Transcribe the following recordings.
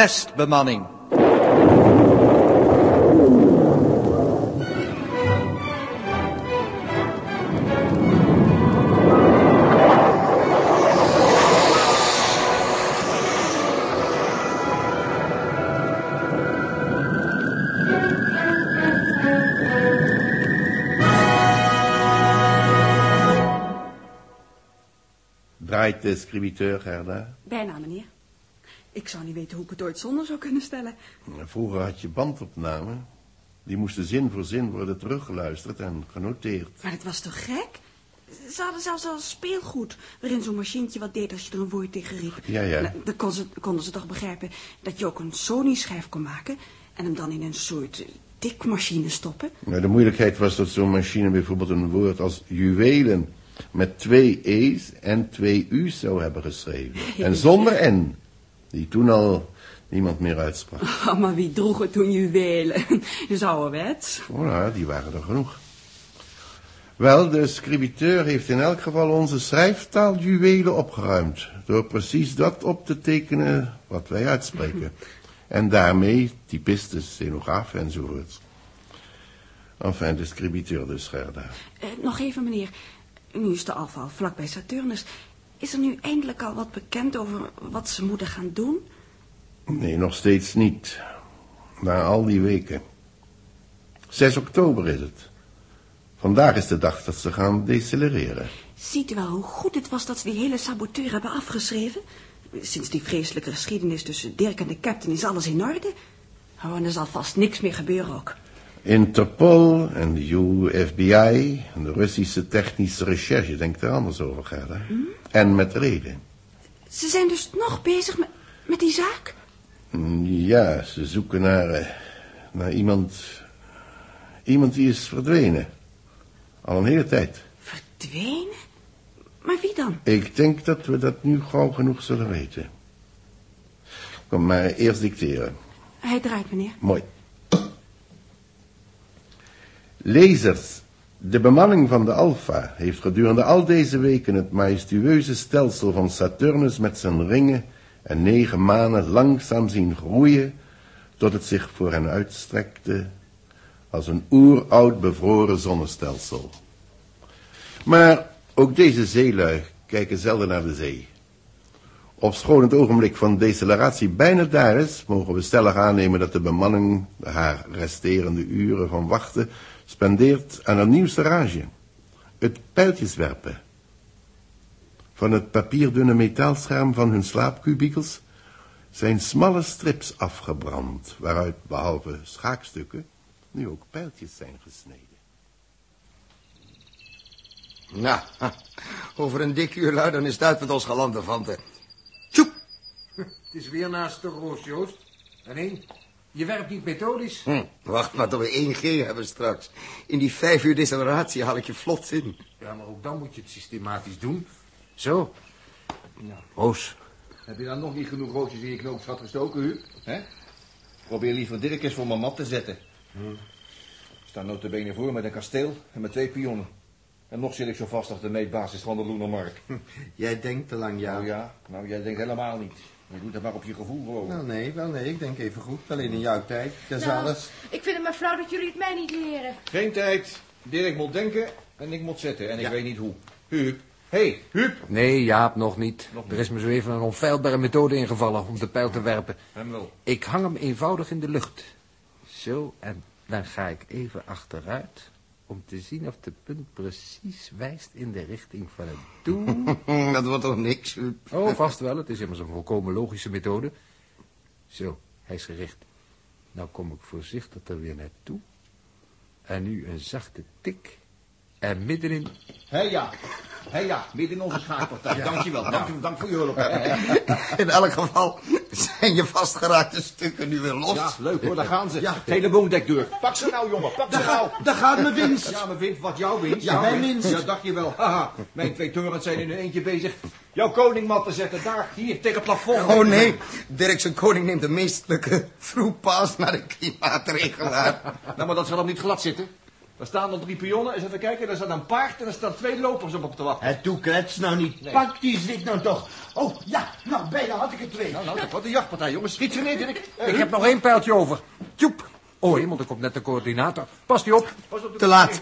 testbemanning. Draait de scribiteur, Gerda? Zou niet weten hoe ik het ooit zonder zou kunnen stellen. Vroeger had je bandopname. Die moesten zin voor zin worden teruggeluisterd en genoteerd. Maar het was toch gek? Ze hadden zelfs al speelgoed, waarin zo'n machientje wat deed als je er een woord tegen riep. Ja, ja. Nou, dan kon ze, konden ze toch begrijpen dat je ook een Sony-schijf kon maken... en hem dan in een soort tikmachine stoppen. Nou, de moeilijkheid was dat zo'n machine bijvoorbeeld een woord als juwelen met twee E's en twee U's zou hebben geschreven. En zonder N, die toen al niemand meer uitsprak. Oh, maar wie droeg het toen juwelen? Dus ouderwets. Oh, nou, die waren er genoeg. Wel, de scribiteur heeft in elk geval onze schrijftaal juwelen opgeruimd. Door precies dat op te tekenen wat wij uitspreken. En daarmee typisten, stenografen enzovoort. Enfin, de scribiteur dus, Gerda. Eh, nog even, meneer. Nu is de afval vlakbij Saturnus. Is er nu eindelijk al wat bekend over wat ze moeten gaan doen? Nee, nog steeds niet. Na al die weken. 6 oktober is het. Vandaag is de dag dat ze gaan decelereren. Ziet u wel hoe goed het was dat ze die hele saboteur hebben afgeschreven? Sinds die vreselijke geschiedenis tussen Dirk en de captain is alles in orde. Oh, en er zal vast niks meer gebeuren ook. Interpol en de UFBI en de Russische technische recherche denkt er anders over, Gerda. En met reden. Ze zijn dus nog bezig met, met die zaak? Ja, ze zoeken naar, eh, naar iemand... Iemand die is verdwenen. Al een hele tijd. Verdwenen? Maar wie dan? Ik denk dat we dat nu gauw genoeg zullen weten. Kom maar eerst dicteren. Hij draait, meneer. Mooi. Lezers, de bemanning van de Alpha heeft gedurende al deze weken het majestueuze stelsel van Saturnus met zijn ringen en negen manen langzaam zien groeien tot het zich voor hen uitstrekte als een oeroud bevroren zonnestelsel. Maar ook deze zeelui kijken zelden naar de zee. Ofschoon het ogenblik van deceleratie bijna daar is, mogen we stellig aannemen dat de bemanning haar resterende uren van wachten spendeert aan een nieuwste rage. Het pijltjeswerpen. Van het papierdunne metaalscherm van hun slaapkubikels zijn smalle strips afgebrand, waaruit behalve schaakstukken nu ook pijltjes zijn gesneden. Nou, over een dik uur lui, dan is het uit met ons galantefanten. Tjoep! Het is weer naast de roos, Joost. En één, je werpt niet methodisch. Hm, wacht maar tot we 1G hebben straks. In die vijf uur deceleratie haal ik je vlot in. Ja, maar ook dan moet je het systematisch doen. Zo. Roos, heb je dan nog niet genoeg roodjes in je knoopsgat gestoken, Huub? Hè? Probeer liever Dirk eens voor mijn mat te zetten. Ik sta notabene voor met een kasteel en met twee pionnen. En nog zit ik zo vast op de meetbasis van de Loenermark. Jij denkt te lang, ja. Nou ja, nou jij denkt helemaal niet. Je doet het maar op je gevoel geloven. Wel nee, wel nee, ik denk even goed. Alleen in jouw tijd, dat is Nou, alles. ik vind het maar flauw dat jullie het mij niet leren. Geen tijd. Dirk moet denken en ik moet zetten. En ik Ja. weet niet hoe. Huub. Hé, hey, Huub. Nee, Jaap, nog niet. Nog niet. Er is me zo even een onfeilbare methode ingevallen om de pijl te werpen. Hem wel. Ik hang hem eenvoudig in de lucht. Zo, en dan ga ik even achteruit... om te zien of de punt precies wijst in de richting van het doel. Dat wordt toch niks, Huub? Oh, vast wel. Het is immers een volkomen logische methode. Zo, hij is gericht. Nou kom ik voorzichtig er weer naartoe. En nu een zachte tik. En middenin... Hé ja. Hé ja, midden in onze schaakpartij. Dankjewel. Dank, u- dank voor je hulp. In elk geval zijn je vastgeraakte stukken nu weer los. Ja, leuk hoor, daar gaan ze. Het hele door. Pak ze nou, jongen, pak ze nou. Daar gaat mijn winst. Ja, mijn winst, wat jouw winst? Ja, Jouw mijn winst. Ja, dacht je wel. Haha, mijn twee torens zijn in hun eentje bezig. Jouw koningmat te zetten, daar, hier, tegen het plafond. Oh nee, Dirk zijn koning neemt de meestelijke vroegpaas naar de klimaatregelaar. Nou, maar dat zal hem niet glad zitten. Er staan nog drie pionnen, eens even kijken. Daar staat een paard en er staan twee lopers op op te wachten. Het toe klets nou niet. Nee. Pak die zit nou toch. Oh, ja, nou bij dan had ik er twee. Nou, nou, wat een jachtpartij, jongens. Schiet ze neer, Dirk. Ik heb nog één pijltje over. Tjoep. Oh, hemel, er komt net de coördinator. Past u op. Te laat.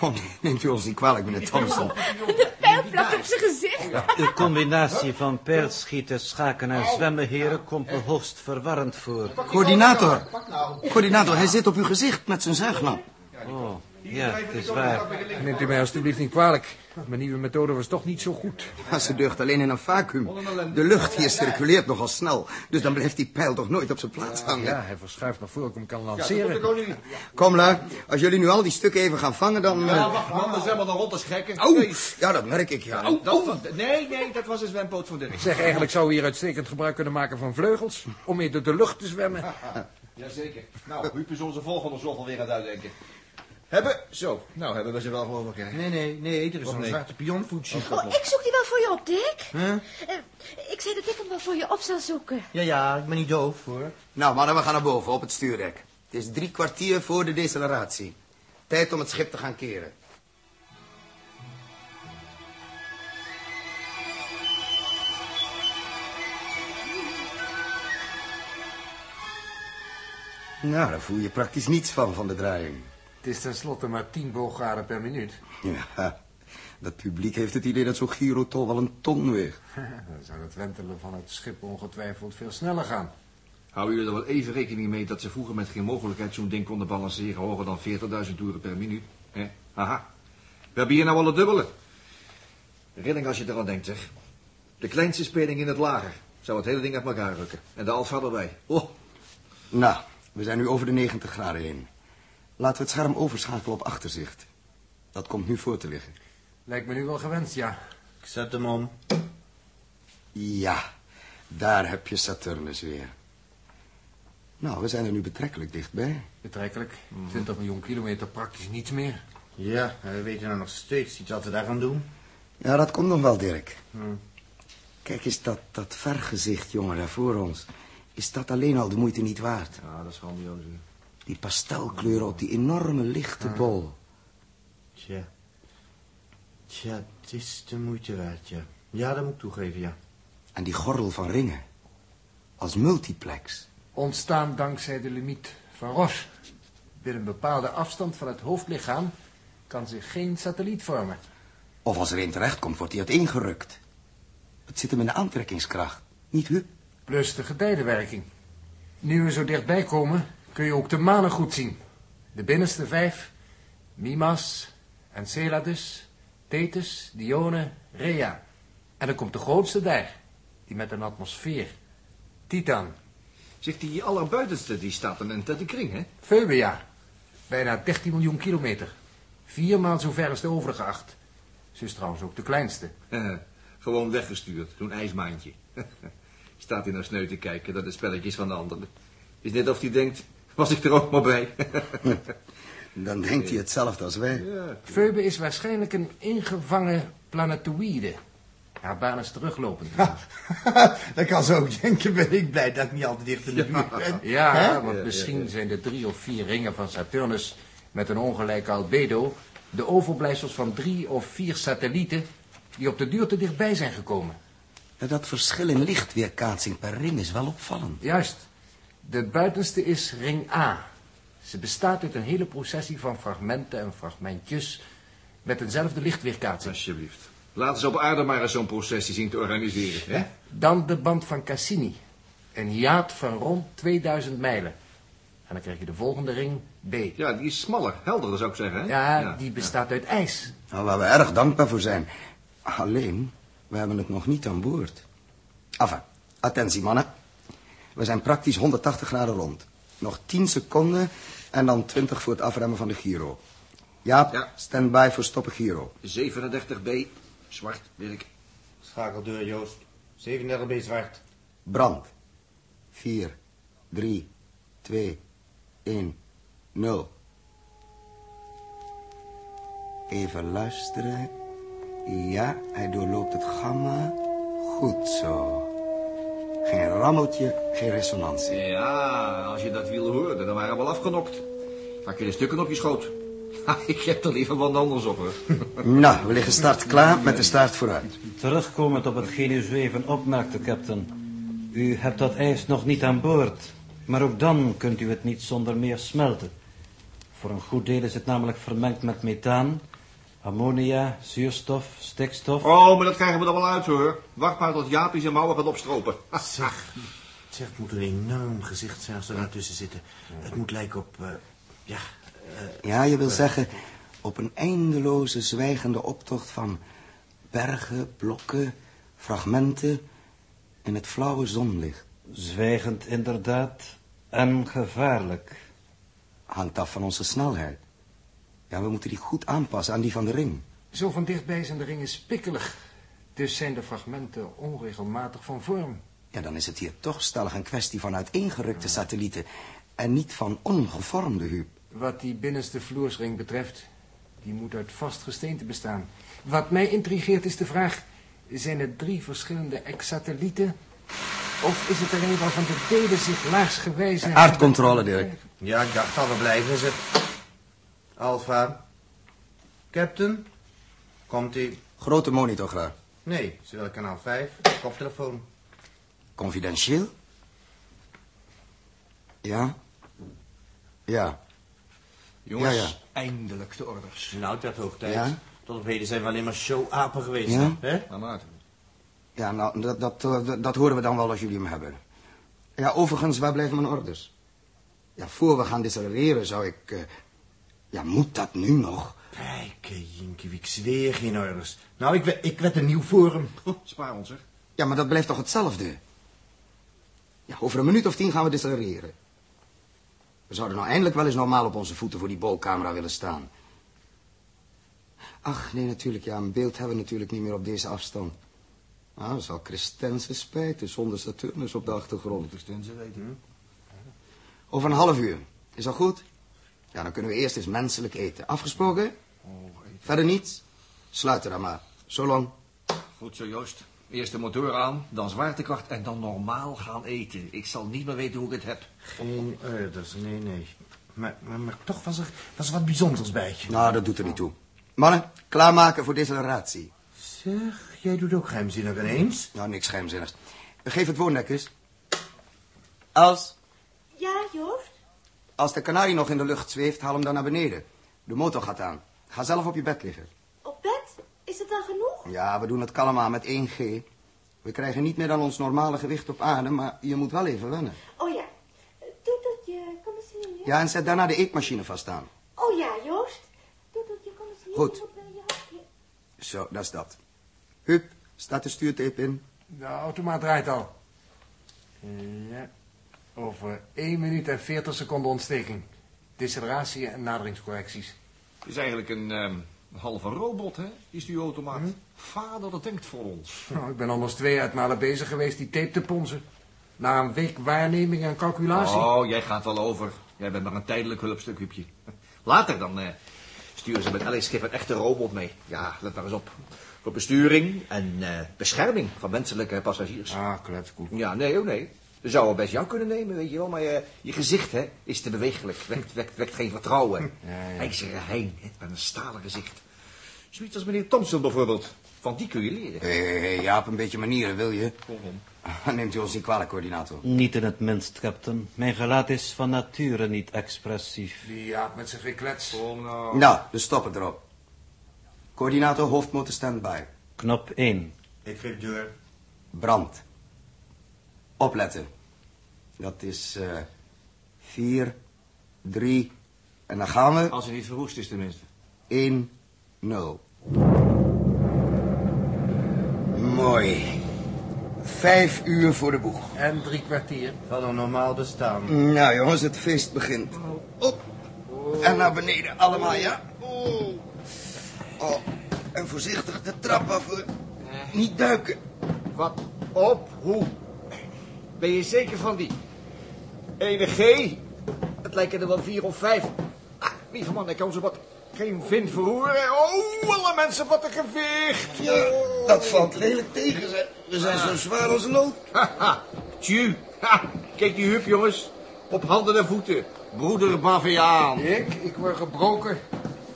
Oh, nee, neemt u ons niet kwalijk, meneer Thompson. De pijl plakt op zijn gezicht. De combinatie van pijlschieten, schaken en zwemmen, heren, komt me hoogst verwarrend voor. Coördinator. Coördinator, hij zit op uw gezicht met zijn zuignap. Oh, ja, het is waar. Neemt u mij alstublieft niet kwalijk. Mijn nieuwe methode was toch niet zo goed. Maar ze deugt alleen in een vacuüm. De lucht hier circuleert nogal snel. Dus dan blijft die pijl toch nooit op zijn plaats hangen. Ja, hij verschuift nog voor ik hem kan lanceren. Kom, lui. Als jullie nu al die stukken even gaan vangen, dan... eh, Ja, wacht, man, dat zijn we dan rond als gekken. Oh, ja, dat merk ik, ja. dat van- nee, nee, dat was een zwempoot van Dirk. Zeg, eigenlijk zou we hier uitstekend gebruik kunnen maken van vleugels... om door de lucht te zwemmen. Jazeker. Nou, Huub is onze volgende zolf alweer aan het uitdenken. Hebben? Zo. Nou, hebben we ze wel geloof ik. hè? Nee, nee, nee, er is Wat een nee? zwarte pionvoetje. Oh, ik zoek die wel voor je op, Dick. Eh, ik zei dat ik hem wel voor je op zal zoeken. Ja, ja, ik ben niet doof, hoor. Nou, mannen, we gaan naar boven, op het stuurdek. Het is drie kwartier voor de deceleratie. Tijd om het schip te gaan keren. Nou, daar voel je praktisch niets van, van de draaiing. Het is tenslotte maar 10 booggraden per minuut. Ja, dat publiek heeft het idee dat zo'n girotol wel een ton weegt. Dan zou het wentelen van het schip ongetwijfeld veel sneller gaan. Houden jullie er wel even rekening mee dat ze vroeger met geen mogelijkheid zo'n ding konden balanceren hoger dan 40.000 toeren per minuut? Hè? Haha. We hebben hier nou al het dubbele. Rilling als je eraan denkt, zeg. De kleinste speling in het lager zou het hele ding uit elkaar rukken. En de alfa erbij. Oh, Nou, we zijn nu over de 90 graden heen. Laten we het scherm overschakelen op achterzicht. Dat komt nu voor te liggen. Lijkt me nu wel gewenst, ja. Ik zet hem om. Ja, daar heb je Saturnus weer. Nou, we zijn er nu betrekkelijk dichtbij. Betrekkelijk. 20 miljoen kilometer praktisch niets meer. Ja, en we weten nou nog steeds niet wat we daar gaan doen. Ja, dat komt nog wel, Dirk. Kijk eens, dat, dat vergezicht, jongen, daar voor ons. Is dat alleen al de moeite niet waard? ja, dat is grandioos. hè. Die pastelkleuren op die enorme lichte bol. Tja. Tja, het is de moeite waard, ja. Ja, dat moet ik toegeven, ja. En die gordel van ringen. Als multiplex. Ontstaan dankzij de limiet van Roche. Binnen een bepaalde afstand van het hoofdlichaam kan zich geen satelliet vormen. Of als er een terechtkomt, wordt hij uiteengerukt. Het zit hem in de aantrekkingskracht. Niet Huub? Plus de getijdenwerking. Nu we zo dichtbij komen, kun je ook de manen goed zien. De binnenste vijf, Mimas, Enceladus, Thetis, Dione, Rhea. En dan komt de grootste daar, die met een atmosfeer. Titan, Zegt die allerbuitenste, die staat een de kring, hè? Phoebia. Bijna 13 miljoen kilometer. Viermaal zo ver als de overige acht. Ze is trouwens ook de kleinste. Eh, Gewoon weggestuurd, zo'n ijsmaantje. Staat hij nou sneu te kijken naar de spelletjes van de anderen. Is net of hij denkt, was ik er ook maar bij. Dan denkt hij hetzelfde als wij. ja. Phoebe is waarschijnlijk een ingevangen planetoïde. Haar baan is teruglopend. dat kan ze ook denken, ben ik blij dat ik niet altijd dicht in de buurt ben. Ja, want misschien zijn de drie of vier ringen van Saturnus met een ongelijke albedo de overblijfsels van drie of vier satellieten die op de duur te dichtbij zijn gekomen. En Dat verschil in lichtweerkaatsing per ring is wel opvallend. Juist. De buitenste is ring A. Ze bestaat uit een hele processie van fragmenten en fragmentjes met eenzelfde lichtweerkaatsing. Alsjeblieft. Laten ze op aarde maar eens zo'n processie zien te organiseren, hè? Dan de band van Cassini. Een hiaat van rond 2000 mijlen. En dan krijg je de volgende ring B. Ja, die is smaller, helderder zou ik zeggen, hè? Ja, die bestaat uit ijs. Nou, waar we erg dankbaar voor zijn. Alleen, we hebben het nog niet aan boord. Enfin, attentie mannen. We zijn praktisch 180 graden rond. Nog 10 seconden en dan 20 voor het afremmen van de. Jaap, Ja. stand by voor stoppen gyro. 37B, zwart, Dirk. Schakeldeur, Joost. 37 b zwart. Brand. 4, 3, 2, 1, 0. Even luisteren. Ja, hij doorloopt het gamma. Goed zo. Geen rammeltje, geen resonantie. Ja, als je dat wiel hoorde, dan waren we al afgenokt. Pak je de stukken op je schoot. Ha, ik heb er liever wat anders op, hoor. Nou, we liggen start klaar met de staart vooruit. Terugkomend op hetgeen u zo even opmerkte, captain. U hebt dat ijs nog niet aan boord. Maar ook dan kunt u het niet zonder meer smelten. Voor een goed deel is het namelijk vermengd met methaan, ammonia, zuurstof, stikstof. Oh, maar dat krijgen we er wel uit, hoor. Wacht maar tot Jaapie zijn mouwen gaat opstropen. Zeg, zeg, het moet een enorm gezicht zijn als er tussen zitten. Het moet lijken op, eh, ja... eh, Ja, je wil zeggen, op een eindeloze zwijgende optocht van bergen, blokken, fragmenten in het flauwe zonlicht. Zwijgend inderdaad en gevaarlijk. Hangt af van onze snelheid. Ja, we moeten die goed aanpassen aan die van de ring. Zo van dichtbij zijn de ringen spikkelig. Dus zijn de fragmenten onregelmatig van vorm. Ja, dan is het hier toch stellig een kwestie van uiteengerukte satellieten... en niet van ongevormde, Huub. Wat die binnenste vloersring betreft, die moet uit vast gesteente bestaan. Wat mij intrigeert is de vraag, zijn het drie verschillende ex-satellieten? Of is het er een waarvan de delen zich laagsgewijs hebben? Aardcontrole, Dirk. Ja, ik dacht al, we blijven ze. Alpha. Captain. Komt-ie. Grote monitor graag. Nee, ze willen kanaal 5. Koptelefoon. Confidentieel? Ja? Ja. Jongens, Ja, ja. eindelijk de orders. Nou, het werd hoog tijd. Ja? Tot op heden zijn we alleen maar show-apen geweest. Ja? Hè? Nou, Maarten. Ja, nou, dat, dat, eh, dat, dat horen we dan wel als jullie hem hebben. Ja, overigens, waar blijven mijn orders? Ja, voor we gaan decelereren zou ik... eh, ja, moet dat nu nog? Kijk, Jinkiewicz, weer geen orders. Nou, ik, ik werd een nieuw forum. Spaar ons, zeg. Ja, maar dat blijft toch hetzelfde? Ja, over een minuut of tien gaan we decelereren. We zouden nou eindelijk wel eens normaal op onze voeten voor die bolcamera willen staan. Ach, nee, natuurlijk, ja, een beeld hebben we natuurlijk niet meer op deze afstand. Nou, dat zal Christensen spijten, zonder Saturnus op de achtergrond. Christensen weten. Over een half uur. Is dat goed? Ja, dan kunnen we eerst eens menselijk eten. Afgesproken? Verder niets? Sluiten dan maar. Zo lang. Goed zo, Joost. Eerst de motor aan, dan zwaartekracht en dan normaal gaan eten. Ik zal niet meer weten hoe ik het heb. Geen orders, nee, nee. Maar, maar, maar toch was er, was er wat bijzonders bij. Nou, dat doet er niet toe. Mannen, klaarmaken voor deceleratie. Zeg, jij doet ook geheimzinnig ineens. Nou, niks geheimzinnigs. Geef het woord, Nekkers. Als, Ja, Joost? Als de kanarie nog in de lucht zweeft, haal hem dan naar beneden. De motor gaat aan. Ga zelf op je bed liggen. Op bed? Is het dan genoeg? Ja, we doen het kalm aan met 1G. We krijgen niet meer dan ons normale gewicht op aarde, maar je moet wel even wennen. Oh ja. Toeteltje, kom eens hier. Ja, en zet daarna de eetmachine vast aan. Oh ja, Joost. Toeteltje, kom eens hier. Goed. Je je hapje. Zo, dat is dat. Huub, staat de stuurtape in? De automaat draait al. Ja. Over 1 minuut en 40 seconden ontsteking. Deceleratie en naderingscorrecties. Het is eigenlijk een ehm, halve robot, hè, die stuurautomaat. Vader, dat denkt voor ons. Nou, ik ben anders twee uitmalen bezig geweest die tape te ponzen. Na een week waarneming en calculatie. Oh, jij gaat wel over. Jij bent maar een tijdelijk hulpstuk, Huubje. Later dan eh, sturen ze met Alice Schip een echte robot mee. Ja, let maar eens op. Voor besturing en eh, bescherming van menselijke passagiers. Ah, kletskoek. Ja, nee, oh nee. Ze zouden best jou kunnen nemen, weet je wel. Maar je, je gezicht, hè, is te bewegelijk. Wekt, wekt, wekt geen vertrouwen. Ja, ja. IJzeren hein, hè, met een stalen gezicht. Zoiets als meneer Thompson bijvoorbeeld. Van die kun je leren. Hé, hé, Jaap, een beetje manieren, wil je? Neemt u ons niet kwalijk, coördinator. Niet in het minst, captain. Mijn gelaat is van nature niet expressief. Die Jaap met zijn geklets. Kom nou. Nou, dus stoppen erop. Coördinator hoofdmotor standby. Knop 1. Ik geef door. Brand. Opletten. Dat is eh vier, drie, en dan gaan we. Als hij niet verroest is tenminste. 1, 0. Mooi. Vijf uur voor de boeg. En drie kwartier. Van een normaal bestaan. Nou jongens, het feest begint. Op. En naar beneden allemaal, ja? Oh. oh. En voorzichtig de trap af. Niet duiken. Wat op? Hoe? Ben je zeker van die? Ene G? Het lijken er wel vier of vijf. Ah, lieve man, ik kan ze wat geen vin verroeren. Oh, alle mensen, wat een gewicht. Ja, dat valt lelijk tegen. We zijn zo zwaar als lood. Haha, tju. Ha, kijk die hup, jongens. Op handen en voeten. Broeder Baviaan. Ik, ik word gebroken.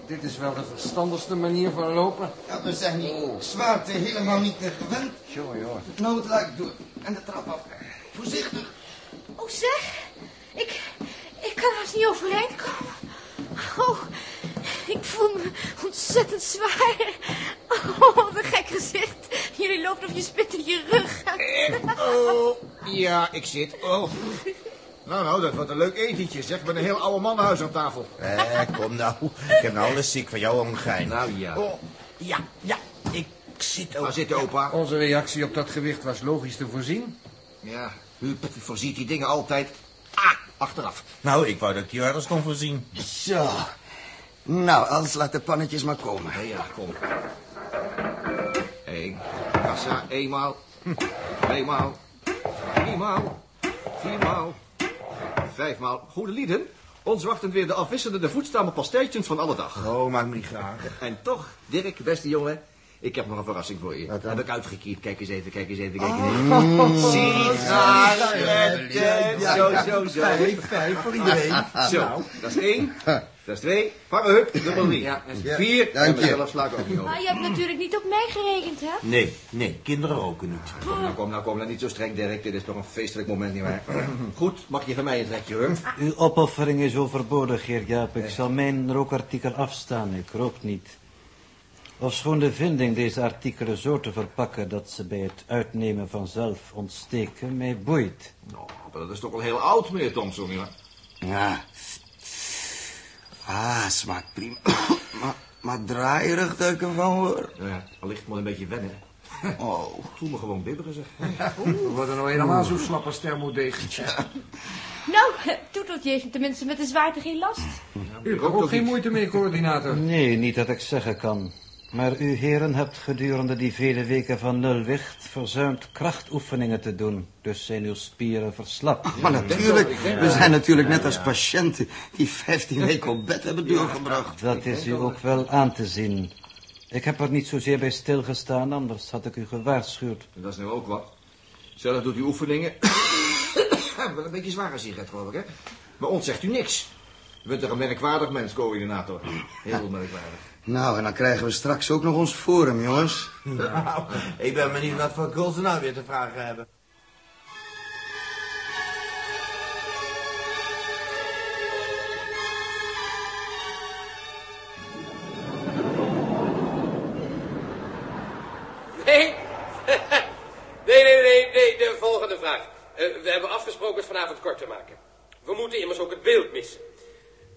Dit is wel de verstandigste manier van lopen. Ja, we zijn die zwaarte helemaal niet meer gewend. Jongen, jongen. Nou, het luik door. En de trap af. Voorzichtig. Oh, zeg. Ik, ik kan haast niet overeind komen. Oh, ik voel me ontzettend zwaar. Oh, wat een gek gezicht. Jullie lopen of je spit in je rug. Oh, ja, ik zit. Oh. Nou, nou, dat wordt een leuk etentje, zeg. Met een heel oude mannenhuis aan tafel. Eh, kom nou. Ik heb nou alles ziek van jou, omgein. Nou ja. Oh, ja, ja. Ik zit ook. Ga zitten, opa. Onze reactie op dat gewicht was logisch te voorzien. Ja, u voorziet die dingen altijd. Ah, achteraf. Nou, ik wou dat ik die ergens kon voorzien. Zo. Nou, als laat de pannetjes maar komen. Ja, ja, kom. Eén. Kassa, eenmaal. Tweemaal. Driemaal. Viermaal. Vijfmaal. Goede lieden. Ons wachten weer de afwisselende voedstamme pastijtjes van alle dag. Oh, maak me niet graag. En toch, Dirk, beste jongen, ik heb nog een verrassing voor je. Wat dan? Heb ik uitgekierd. Kijk eens even, kijk eens even, kijk eens even. Sigaretten. Zo, zo, zo. Vijf, vijf voor iedereen. Zo, dat is één. Dat is twee. Vangen, hup, nummer drie. Ja, en Vier. dank en je. mezelf sla ik ook niet over. Maar je hebt natuurlijk niet op mij gerekend, hè? Nee, nee, kinderen roken niet. Kom, nou, kom, nou, kom, nou, niet zo streng, Dirk. Dit is toch een feestelijk moment, nietwaar? Goed, mag je van mij een trekje, hoor. Uw opoffering is overbodig, heer Jaap. Ik zal mijn rookartikel afstaan. Ik rook niet. Ofschoon de vinding deze artikelen zo te verpakken dat ze bij het uitnemen vanzelf ontsteken, mij boeit. Nou, maar dat is toch wel heel oud, meneer Thompson, ja. Ja. Ah, smaakt prima. maar, maar draaierig dat ik ervan hoor. Ja, allicht moet een beetje wennen. Oh. Ik voel me gewoon bibberen, zeg. We worden nou helemaal zo slap als thermodegentje. Nou, Toeteltje heeft tenminste met de zwaarte geen last. U hebt er ook geen moeite mee, coördinator. Nee, niet dat ik zeggen kan. Maar u heren hebt gedurende die vele weken van nulwicht verzuimd krachtoefeningen te doen. Dus zijn uw spieren verslapt. Maar natuurlijk, we zijn natuurlijk net als patiënten die 15 weken op bed hebben doorgebracht. Dat is u ook wel aan te zien. Ik heb er niet zozeer bij stilgestaan, anders had ik u gewaarschuwd. En dat is nou ook wat. Zelf doet u oefeningen. wel een beetje zware sigaret, geloof ik, hè? Maar ons zegt u niks. U bent toch een merkwaardig mens, coördinator. Heel merkwaardig. Nou, en dan krijgen we straks ook nog ons forum, jongens. Nou, ik ben benieuwd wat voor ze nou weer te vragen hebben. Nee? nee, nee, nee, nee, de volgende vraag. Eh, we hebben afgesproken het vanavond kort te maken. We moeten immers ook het beeld missen.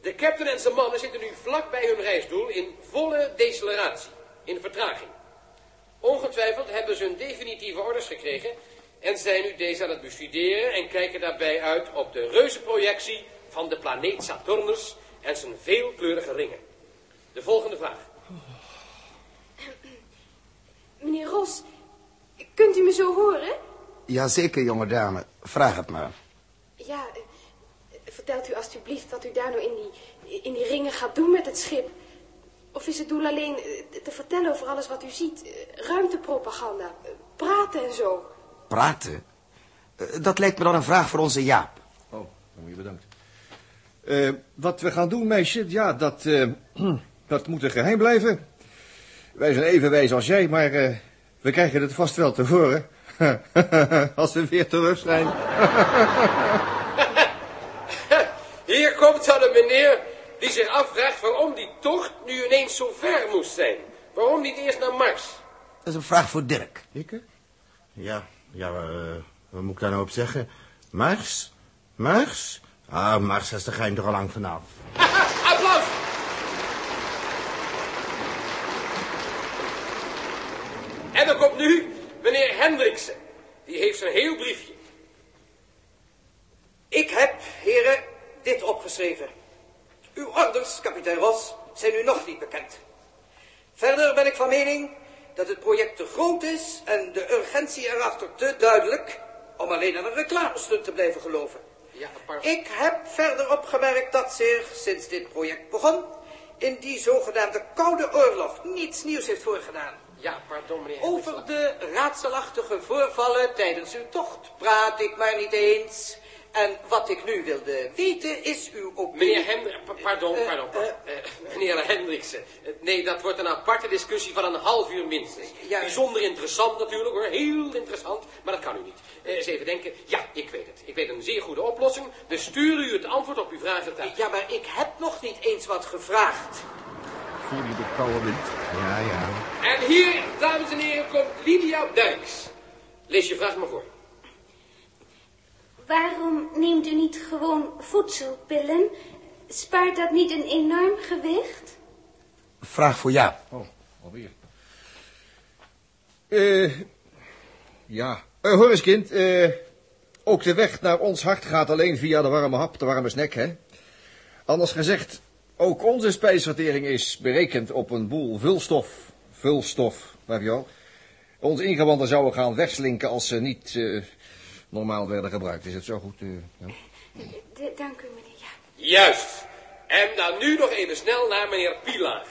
De captain en zijn mannen zitten nu vlak bij hun reisdoel in volle deceleratie, in vertraging. Ongetwijfeld hebben ze hun definitieve orders gekregen en zijn nu deze aan het bestuderen en kijken daarbij uit op de reuzenprojectie van de planeet Saturnus en zijn veelkleurige ringen. De volgende vraag. Meneer Ros, kunt u me zo horen? Jazeker, jonge dame. Vraag het maar. Ja, eh, vertelt u alstublieft wat u daar nou in die, in die ringen gaat doen met het schip. Of is het doel alleen eh, te vertellen over alles wat u ziet? Eh, Ruimtepropaganda, eh, praten en zo. Praten? Dat lijkt me dan een vraag voor onze Jaap. Oh, je bedankt. Wat we gaan doen, meisje, ja, dat, eh, dat moet een geheim blijven. Wij zijn even wijs als jij, maar eh, we krijgen het vast wel te horen. als we weer terug zijn. Komt dan een meneer die zich afvraagt waarom die tocht nu ineens zo ver moest zijn. Waarom niet eerst naar Mars? Dat is een vraag voor Dirk. Ik? Ja, ja, eh, wat moet ik daar nou op zeggen? Mars? Mars? Ah, Mars is de geheim er al lang vanaf. Haha, applaus! En dan komt nu meneer Hendriksen. Die heeft zijn heel briefje. Ik heb, heren, dit opgeschreven. Uw orders, kapitein Ross, zijn u nog niet bekend. Verder ben ik van mening dat het project te groot is en de urgentie erachter te duidelijk om alleen aan een reclamestunt te blijven geloven. Ja, apart. Ik heb verder opgemerkt dat zich, sinds dit project begon, in die zogenaamde Koude Oorlog niets nieuws heeft voorgedaan. Ja, pardon meneer Over de raadselachtige voorvallen tijdens uw tocht praat ik maar niet eens. En wat ik nu wilde weten is uw opinie... Meneer Hendrik, pardon, Eh, pardon, eh, pardon. Eh, meneer Hendriksen. Eh, nee, dat wordt een aparte discussie van een half uur minstens. Ja. Bijzonder interessant natuurlijk hoor, heel interessant, maar dat kan u niet. Eh, eens even denken, ja, ik weet het. Ik weet een zeer goede oplossing, dus stuur u het antwoord op uw vragen thuis. Ja, maar ik heb nog niet eens wat gevraagd. Voel je de koude wind? Ja, ja. En hier, dames en heren, komt Lydia Dijks. Lees je vraag maar voor. Waarom neemt u niet gewoon voedselpillen? Spaart dat niet een enorm gewicht? Vraag voor ja. Oh, alweer. Eh, ja. Eh, hoor eens, kind. eh, ook de weg naar ons hart gaat alleen via de warme hap, de warme snack, hè? Anders gezegd, ook onze spijsvertering is berekend op een boel vulstof. Vulstof, heb je al. Onze ingewanden zouden gaan wegslinken als ze niet eh, normaal werden gebruikt. Is het zo goed? eh, ja? Dank u, meneer. Ja. Juist. En dan nu nog even snel naar meneer Pilaar.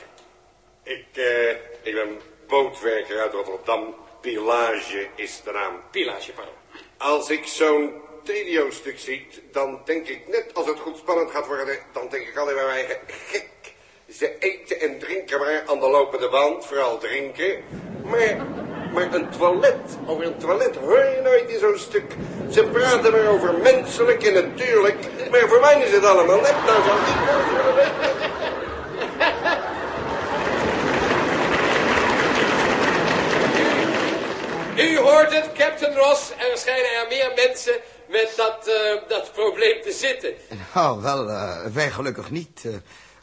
Ik, eh, ik ben bootwerker uit Rotterdam. Pilage is de naam. Pilage, pardon. Als ik zo'n telio-stuk zie, dan denk ik net als het goed spannend gaat worden, dan denk ik alleen bij mij, gek. Ze eten en drinken maar aan de lopende band, vooral drinken. Maar, maar een toilet, over een toilet hoor je nooit in zo'n stuk. Ze praten maar over menselijk en natuurlijk, maar voor mij is het allemaal net nou zo. U hoort het, Captain Ross. Er schijnen er meer mensen met dat, eh, dat probleem te zitten. Nou, wel, eh, wij gelukkig niet.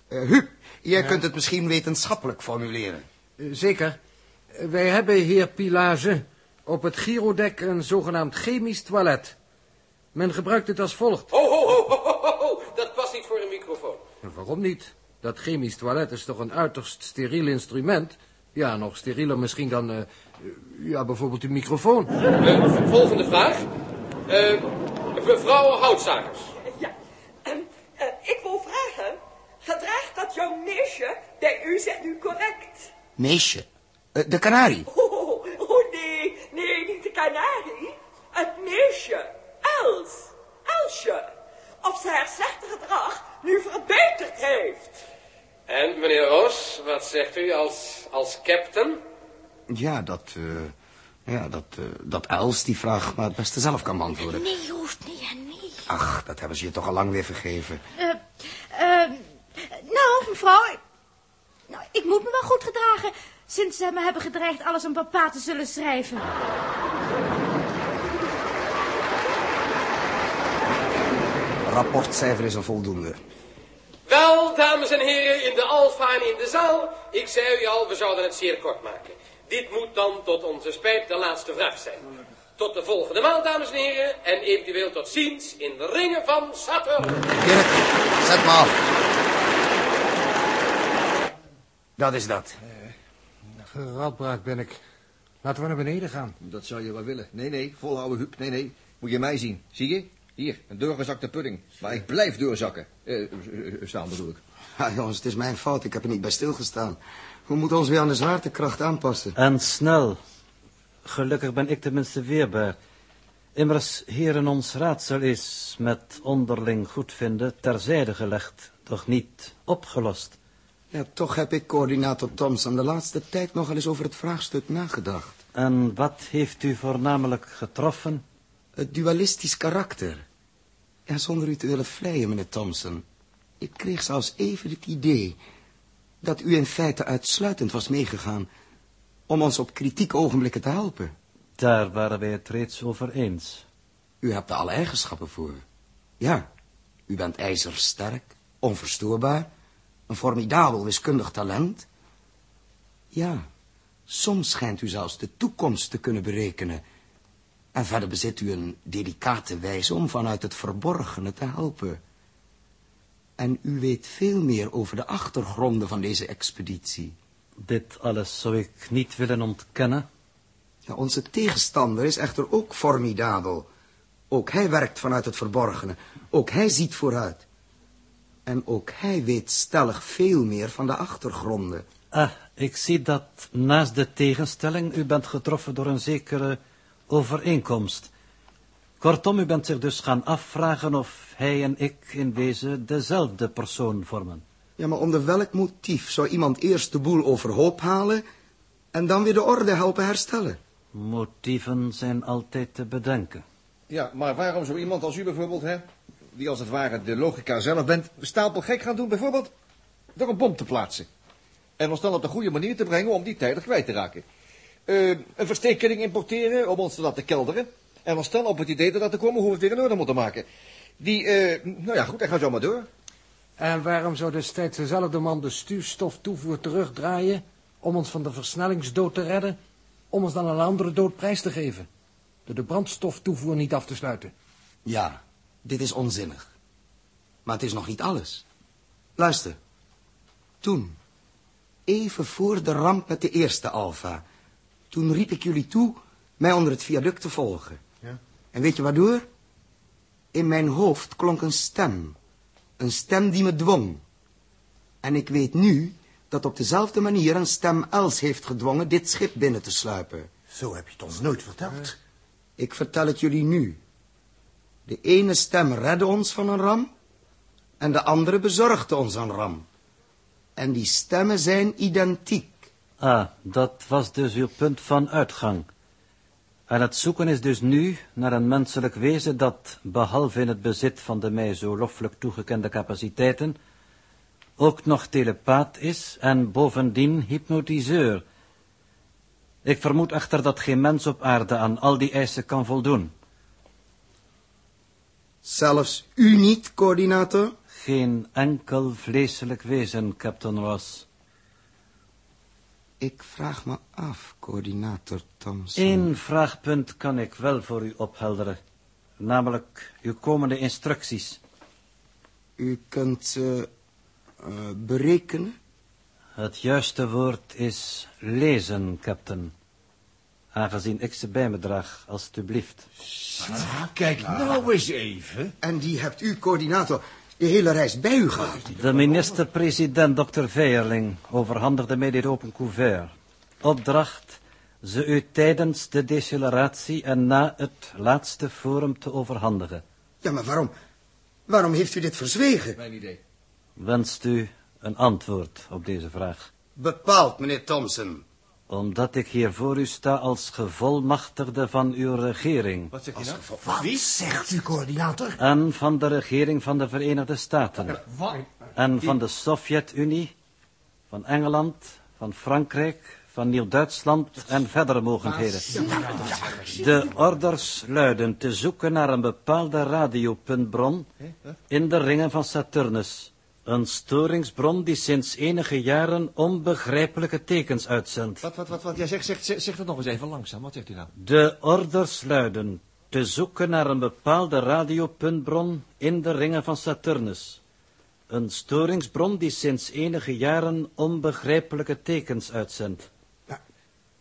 Huub, jij kunt het misschien wetenschappelijk formuleren. Eh, Zeker. Eh, Wij hebben, heer Pilage, op het Girodek een zogenaamd chemisch toilet. Men gebruikt het als volgt. Ho, ho, ho, ho, ho, ho, ho. Dat past niet voor een microfoon. En Waarom niet? Dat chemisch toilet is toch een uiterst steriel instrument? Ja, nog sterieler misschien dan, eh, eh, ja, bijvoorbeeld uw microfoon. Eh, volgende vraag. Eh, mevrouw Houtzakers. Ja, ehm, eh, ik wil vragen, gedraagt dat jouw meisje bij u zich nu correct? Meisje, eh, de kanarie. Oh, oh, oh, nee, nee, niet de kanarie. Het meisje, Els, Elsje. Of ze haar slechte gedrag nu verbeterd heeft. En meneer Roos, wat zegt u als, als captain? Ja, dat, eh, ja, dat, eh, dat Els die vraag maar het beste zelf kan beantwoorden. Nee, hoeft niet, ja, nee. Ach, dat hebben ze je toch al lang weer vergeven eh, nou, mevrouw, ik- nou, ik moet me wel goed gedragen... sinds ze me hebben gedreigd alles aan papa te zullen schrijven. Rapportcijfer is een voldoende. Wel, dames en heren, in de Alfa en in de zaal. Ik zei u al, we zouden het zeer kort maken. Dit moet dan tot onze spijt de laatste vraag zijn. Tot de volgende maal, dames en heren. En eventueel tot ziens in de ringen van Saturn. Dirk, zet me af. Dat is dat. Radbraak ben ik. Laten we naar beneden gaan. Dat zou je wel willen. Nee, nee, volhouden, Huub. Nee, nee. Moet je mij zien. Zie je? Hier, een doorgezakte pudding. Maar ik blijf doorzakken. Eh, eh, eh, staan bedoel ik. Ja, jongens, het is mijn fout. Ik heb er niet bij stilgestaan. We moeten ons weer aan de zwaartekracht aanpassen. En snel. Gelukkig ben ik tenminste weerbaar. Immers, heren, ons raadsel is met onderling goedvinden terzijde gelegd, doch niet opgelost. Ja, toch heb ik, coördinator Thompson, de laatste tijd nogal eens over het vraagstuk nagedacht. En wat heeft u voornamelijk getroffen? Het dualistisch karakter. Ja, zonder u te willen vleien, meneer Thompson. Ik kreeg zelfs even het idee dat u in feite uitsluitend was meegegaan om ons op kritieke ogenblikken te helpen. Daar waren wij het reeds over eens. U hebt er alle eigenschappen voor. Ja, u bent ijzersterk, onverstoorbaar, een formidabel wiskundig talent. Ja, soms schijnt u zelfs de toekomst te kunnen berekenen. En verder bezit u een delicate wijze om vanuit het verborgene te helpen. En u weet veel meer over de achtergronden van deze expeditie. Dit alles zou ik niet willen ontkennen. Ja, onze tegenstander is echter ook formidabel. Ook hij werkt vanuit het verborgene. Ook hij ziet vooruit. En ook hij weet stellig veel meer van de achtergronden. Ah, ik zie dat naast de tegenstelling u bent getroffen door een zekere overeenkomst. Kortom, u bent zich dus gaan afvragen of hij en ik in wezen dezelfde persoon vormen. Ja, maar onder welk motief zou iemand eerst de boel overhoop halen... en dan weer de orde helpen herstellen? Motieven zijn altijd te bedenken. Ja, maar waarom zou iemand als u bijvoorbeeld, hè, die als het ware de logica zelf bent, stapel gek gaan doen, bijvoorbeeld door een bom te plaatsen? En ons dan op de goede manier te brengen om die tijdig kwijt te raken. Eh, een verstekening importeren om ons te laten kelderen. En ons dan op het idee te laten komen hoe we het weer in orde moeten maken. Die, eh, nou ja, goed, hij gaat zo maar door. En waarom zou destijds dezelfde man de stuurstoftoevoer terugdraaien... om ons van de versnellingsdood te redden... om ons dan een andere dood prijs te geven? Door de brandstoftoevoer niet af te sluiten. Ja, dit is onzinnig. Maar het is nog niet alles. Luister. Toen, even voor de ramp met de eerste Alfa... toen riep ik jullie toe mij onder het viaduct te volgen. Ja. En weet je waardoor? In mijn hoofd klonk een stem. Een stem die me dwong. En ik weet nu dat op dezelfde manier een stem Els heeft gedwongen dit schip binnen te sluipen. Zo heb je het ons nooit verteld. Ik vertel het jullie nu. De ene stem redde ons van een ram en de andere bezorgde ons een ram. En die stemmen zijn identiek. Ah, dat was dus uw punt van uitgang. En het zoeken is dus nu naar een menselijk wezen dat, behalve in het bezit van de mij zo loffelijk toegekende capaciteiten, ook nog telepaat is en bovendien hypnotiseur. Ik vermoed echter dat geen mens op aarde aan al die eisen kan voldoen. Zelfs u niet, coördinator? Geen enkel vleeselijk wezen, Captain Ross. Ik vraag me af, coördinator Thompson. Eén vraagpunt kan ik wel voor u ophelderen. Namelijk uw komende instructies. U kunt ze eh, berekenen? Het juiste woord is lezen, captain. Aangezien ik ze bij me draag, alstublieft. kijk nou eens even. En die hebt u, coördinator, de hele reis bij u gehad. De minister-president, dokter Veierling, overhandigde mij dit open couvert. Opdracht ze u tijdens de deceleratie en na het laatste forum te overhandigen. Ja, maar waarom, waarom heeft u dit verzwegen? Mijn idee. Wenst u een antwoord op deze vraag? Bepaald, meneer Thompson. Omdat ik hier voor u sta als gevolmachtigde van uw regering. Wat zeg je nou? Wat zegt u, coördinator? En van de regering van de Verenigde Staten. Wat? En van de Sovjet-Unie, van Engeland, van Frankrijk, van Nieuw-Duitsland en verdere mogendheden. De orders luiden te zoeken naar een bepaalde radiopuntbron in de ringen van Saturnus. Een storingsbron die sinds enige jaren onbegrijpelijke tekens uitzendt. Wat, wat, wat, wat? Ja, zeg, zeg, zeg, zeg dat nog eens even langzaam. Wat zegt u nou? De orders luiden te zoeken naar een bepaalde radiopuntbron in de ringen van Saturnus. Een storingsbron die sinds enige jaren onbegrijpelijke tekens uitzendt.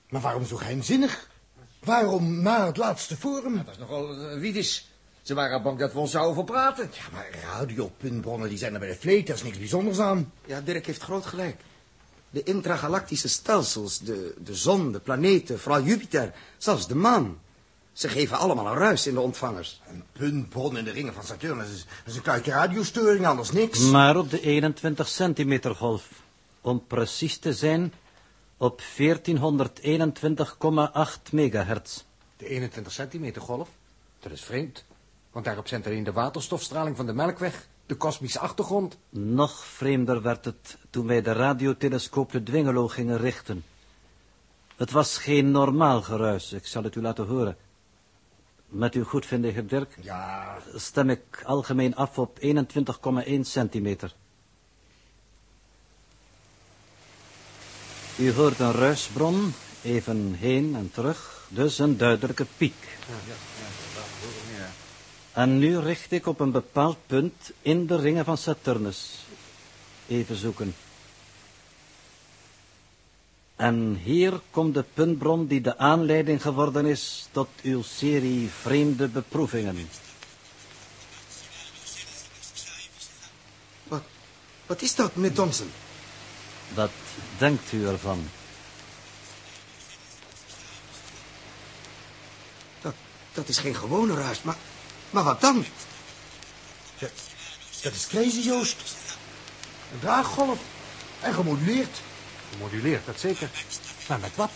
Maar waarom zo geheimzinnig? Waarom na het laatste forum? Dat is nogal uh. Ze waren bang dat we ons zouden verpraten. Ja, maar radiopuntbronnen die zijn er bij de vleet, daar is niks bijzonders aan. Ja, Dirk heeft groot gelijk. De intragalactische stelsels, de, de zon, de planeten, vooral Jupiter, zelfs de maan. Ze geven allemaal een ruis in de ontvangers. Een puntbron in de ringen van Saturnus is, is een kuitje radiostoring, anders niks. Maar op de 21 centimeter golf. Om precies te zijn, op 1421,8 megahertz. De 21 centimeter golf? Dat is vreemd. Want daarop zendt alleen de waterstofstraling van de melkweg, de kosmische achtergrond. Nog vreemder werd het toen wij de radiotelescoop de Dwingelo gingen richten. Het was geen normaal geruis, ik zal het u laten horen. Met uw goedvinden, heer Dirk, Ja, stem ik algemeen af op 21,1 centimeter. U hoort een ruisbron, even heen en terug, dus een duidelijke piek. En nu richt ik op een bepaald punt in de ringen van Saturnus. Even zoeken. En hier komt de puntbron die de aanleiding geworden is tot uw serie vreemde beproevingen. Wat, wat is dat, meneer Thompson? Wat denkt u ervan? Dat, dat is geen gewone ruis, maar Maar wat dan? Dat is crazy, Joost. Een draaggolf. En gemoduleerd. Gemoduleerd, dat zeker. Maar met wat?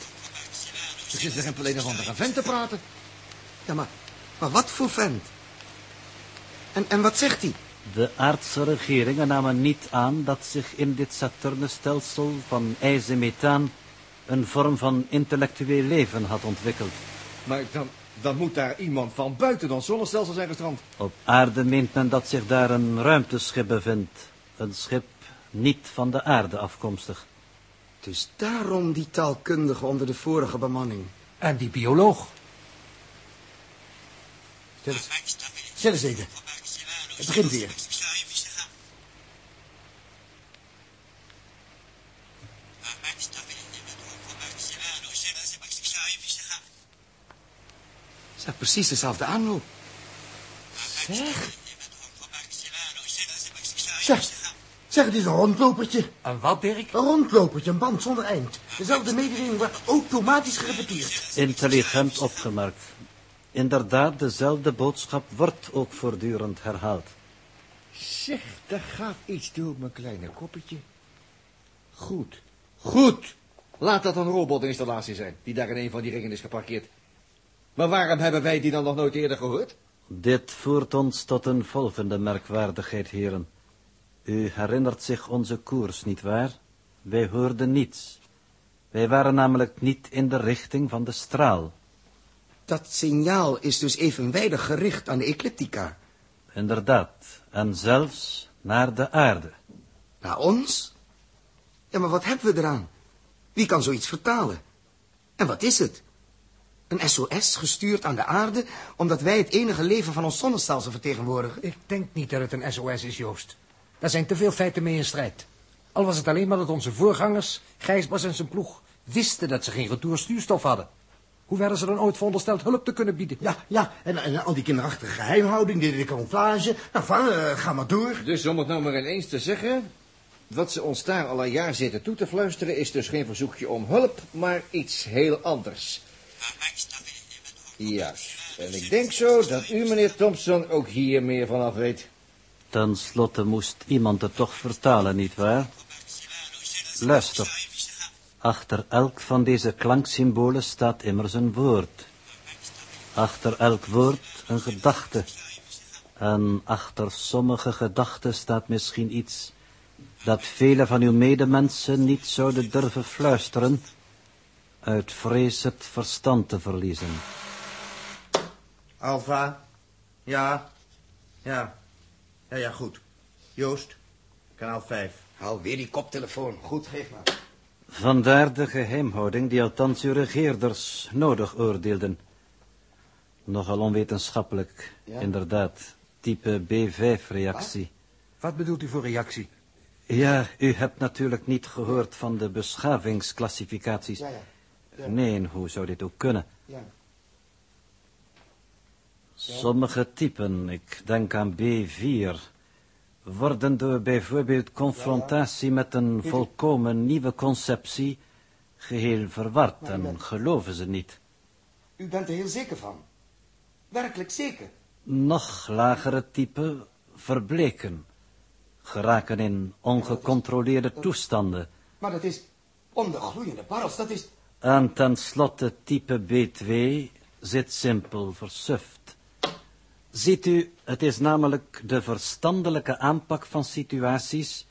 Er zit er een alleen van de vent te praten. Ja, maar, maar wat voor vent? En, en wat zegt hij? De aardse regeringen namen niet aan dat zich in dit Saturnusstelsel van ijs en methaan een vorm van intellectueel leven had ontwikkeld. Maar dan, dan moet daar iemand van buiten dan zonnestelsel zijn gestrand. Op aarde meent men dat zich daar een ruimteschip bevindt. Een schip niet van de aarde afkomstig. Dus daarom die taalkundige onder de vorige bemanning. En die bioloog. Stel eens, eens even. Het begint weer. Precies dezelfde aanloop. Zeg. Zeg, zeg, het is een rondlopertje. Een wat, Dirk? Een rondlopertje, een band zonder eind. Dezelfde mededeling wordt automatisch gerepeteerd. Intelligent opgemerkt. Inderdaad, dezelfde boodschap wordt ook voortdurend herhaald. Zeg, daar gaat iets door mijn kleine koppetje. Goed, goed. Laat dat een robotinstallatie zijn, die daar in een van die ringen is geparkeerd. Maar waarom hebben wij die dan nog nooit eerder gehoord? Dit voert ons tot een volgende merkwaardigheid, heren. U herinnert zich onze koers, nietwaar? Wij hoorden niets. Wij waren namelijk niet in de richting van de straal. Dat signaal is dus evenwijdig gericht aan de ecliptica. Inderdaad, en zelfs naar de aarde. Naar ons? Ja, maar wat hebben we eraan? Wie kan zoiets vertalen? En wat is het? Een SOS gestuurd aan de aarde, omdat wij het enige leven van ons zonnestelsel vertegenwoordigen? Ik denk niet dat het een SOS is, Joost. Daar zijn te veel feiten mee in strijd. Al was het alleen maar dat onze voorgangers, Gijsbas en zijn ploeg, wisten dat ze geen retourstuurstof hadden. Hoe werden ze dan ooit verondersteld hulp te kunnen bieden? Ja, ja, en, en al die kinderachtige geheimhouding, die, die camouflage. Nou, van, eh, ga maar door. Dus om het nou maar ineens te zeggen... wat ze ons daar al een jaar zitten toe te fluisteren... is dus geen verzoekje om hulp, maar iets heel anders. Juist. En ik denk zo dat u, meneer Thompson, ook hier meer van af weet. Ten slotte moest iemand het toch vertalen, nietwaar? Luister. Achter elk van deze klanksymbolen staat immers een woord. Achter elk woord een gedachte. En achter sommige gedachten staat misschien iets dat vele van uw medemensen niet zouden durven fluisteren, uit vrees het verstand te verliezen. Alfa. Ja. Ja. Ja, ja, goed. Joost. Kanaal 5. Haal weer die koptelefoon. Goed, geef maar. Vandaar de geheimhouding die althans uw regeerders nodig oordeelden. Nogal onwetenschappelijk, Ja. inderdaad. Type B5-reactie. Wat bedoelt u voor reactie? Ja, u hebt natuurlijk niet gehoord van de beschavingsklassificaties. Ja, ja. Nee, hoe zou dit ook kunnen? Ja. Sommige typen, ik denk aan B4, worden door bijvoorbeeld confrontatie met een volkomen nieuwe conceptie geheel verward en bent- geloven ze niet. U bent er heel zeker van? Werkelijk zeker? Nog lagere typen verbleken, geraken in ongecontroleerde toestanden Maar dat is onder gloeiende barrels. Dat is... en tenslotte type B2 zit simpel versuft. Ziet u, het is namelijk de verstandelijke aanpak van situaties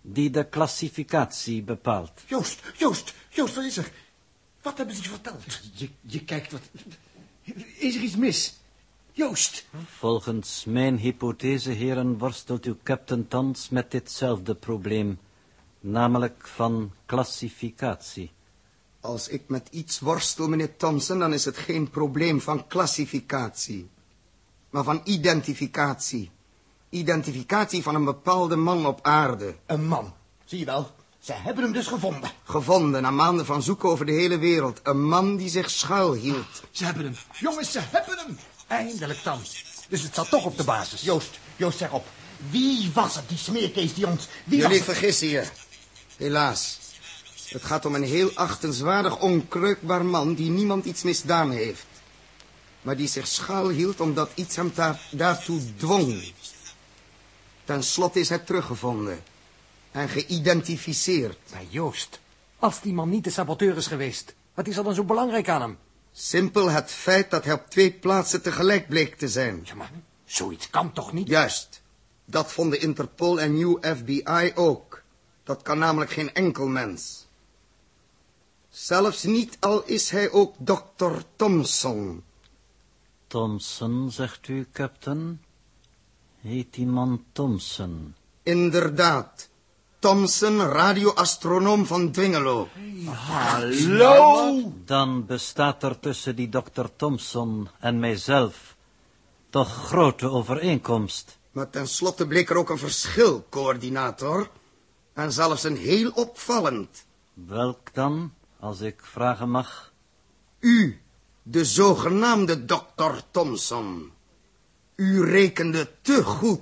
die de klassificatie bepaalt. Joost, Joost, Joost, wat is er? Wat hebben ze je verteld? Je, je kijkt wat... Is er iets mis? Joost. Volgens mijn hypothese, heren, worstelt uw captain thans met ditzelfde probleem, namelijk van klassificatie. Als ik met iets worstel, meneer Thompson, dan is het geen probleem van klassificatie. Maar van identificatie. Identificatie van een bepaalde man op aarde. Een man. Zie je wel, ze hebben hem dus gevonden. Gevonden na maanden van zoeken over de hele wereld. Een man die zich schuilhield. Ze hebben hem. Jongens, ze hebben hem. Eindelijk dan. Dus het zat toch op de basis. Joost, Joost, zeg op. Wie was het, die smeerkees die ons... Wie Jullie vergissen je. Helaas. Het gaat om een heel achtenswaardig, onkreukbaar man die niemand iets misdaan heeft. maar die zich schuilhield omdat iets hem daar, daartoe dwong. Ten slotte is hij teruggevonden en geïdentificeerd. Maar Joost, als die man niet de saboteur is geweest, wat is er dan zo belangrijk aan hem? Simpel het feit dat hij op twee plaatsen tegelijk bleek te zijn. Ja, maar zoiets kan toch niet? Juist. Dat vonden Interpol en New FBI ook. Dat kan namelijk geen enkel mens. Zelfs niet al is hij ook dokter Thompson. Thompson, zegt u, captain? Heet die man Thompson? Inderdaad. Thompson, radioastronoom van Dwingelo. Hallo? Dan bestaat er tussen die dokter Thompson en mijzelf toch grote overeenkomst. Maar tenslotte bleek er ook een verschil, coördinator. En zelfs een heel opvallend. Welk dan, als ik vragen mag? U, de zogenaamde dokter Thompson. U rekende te goed.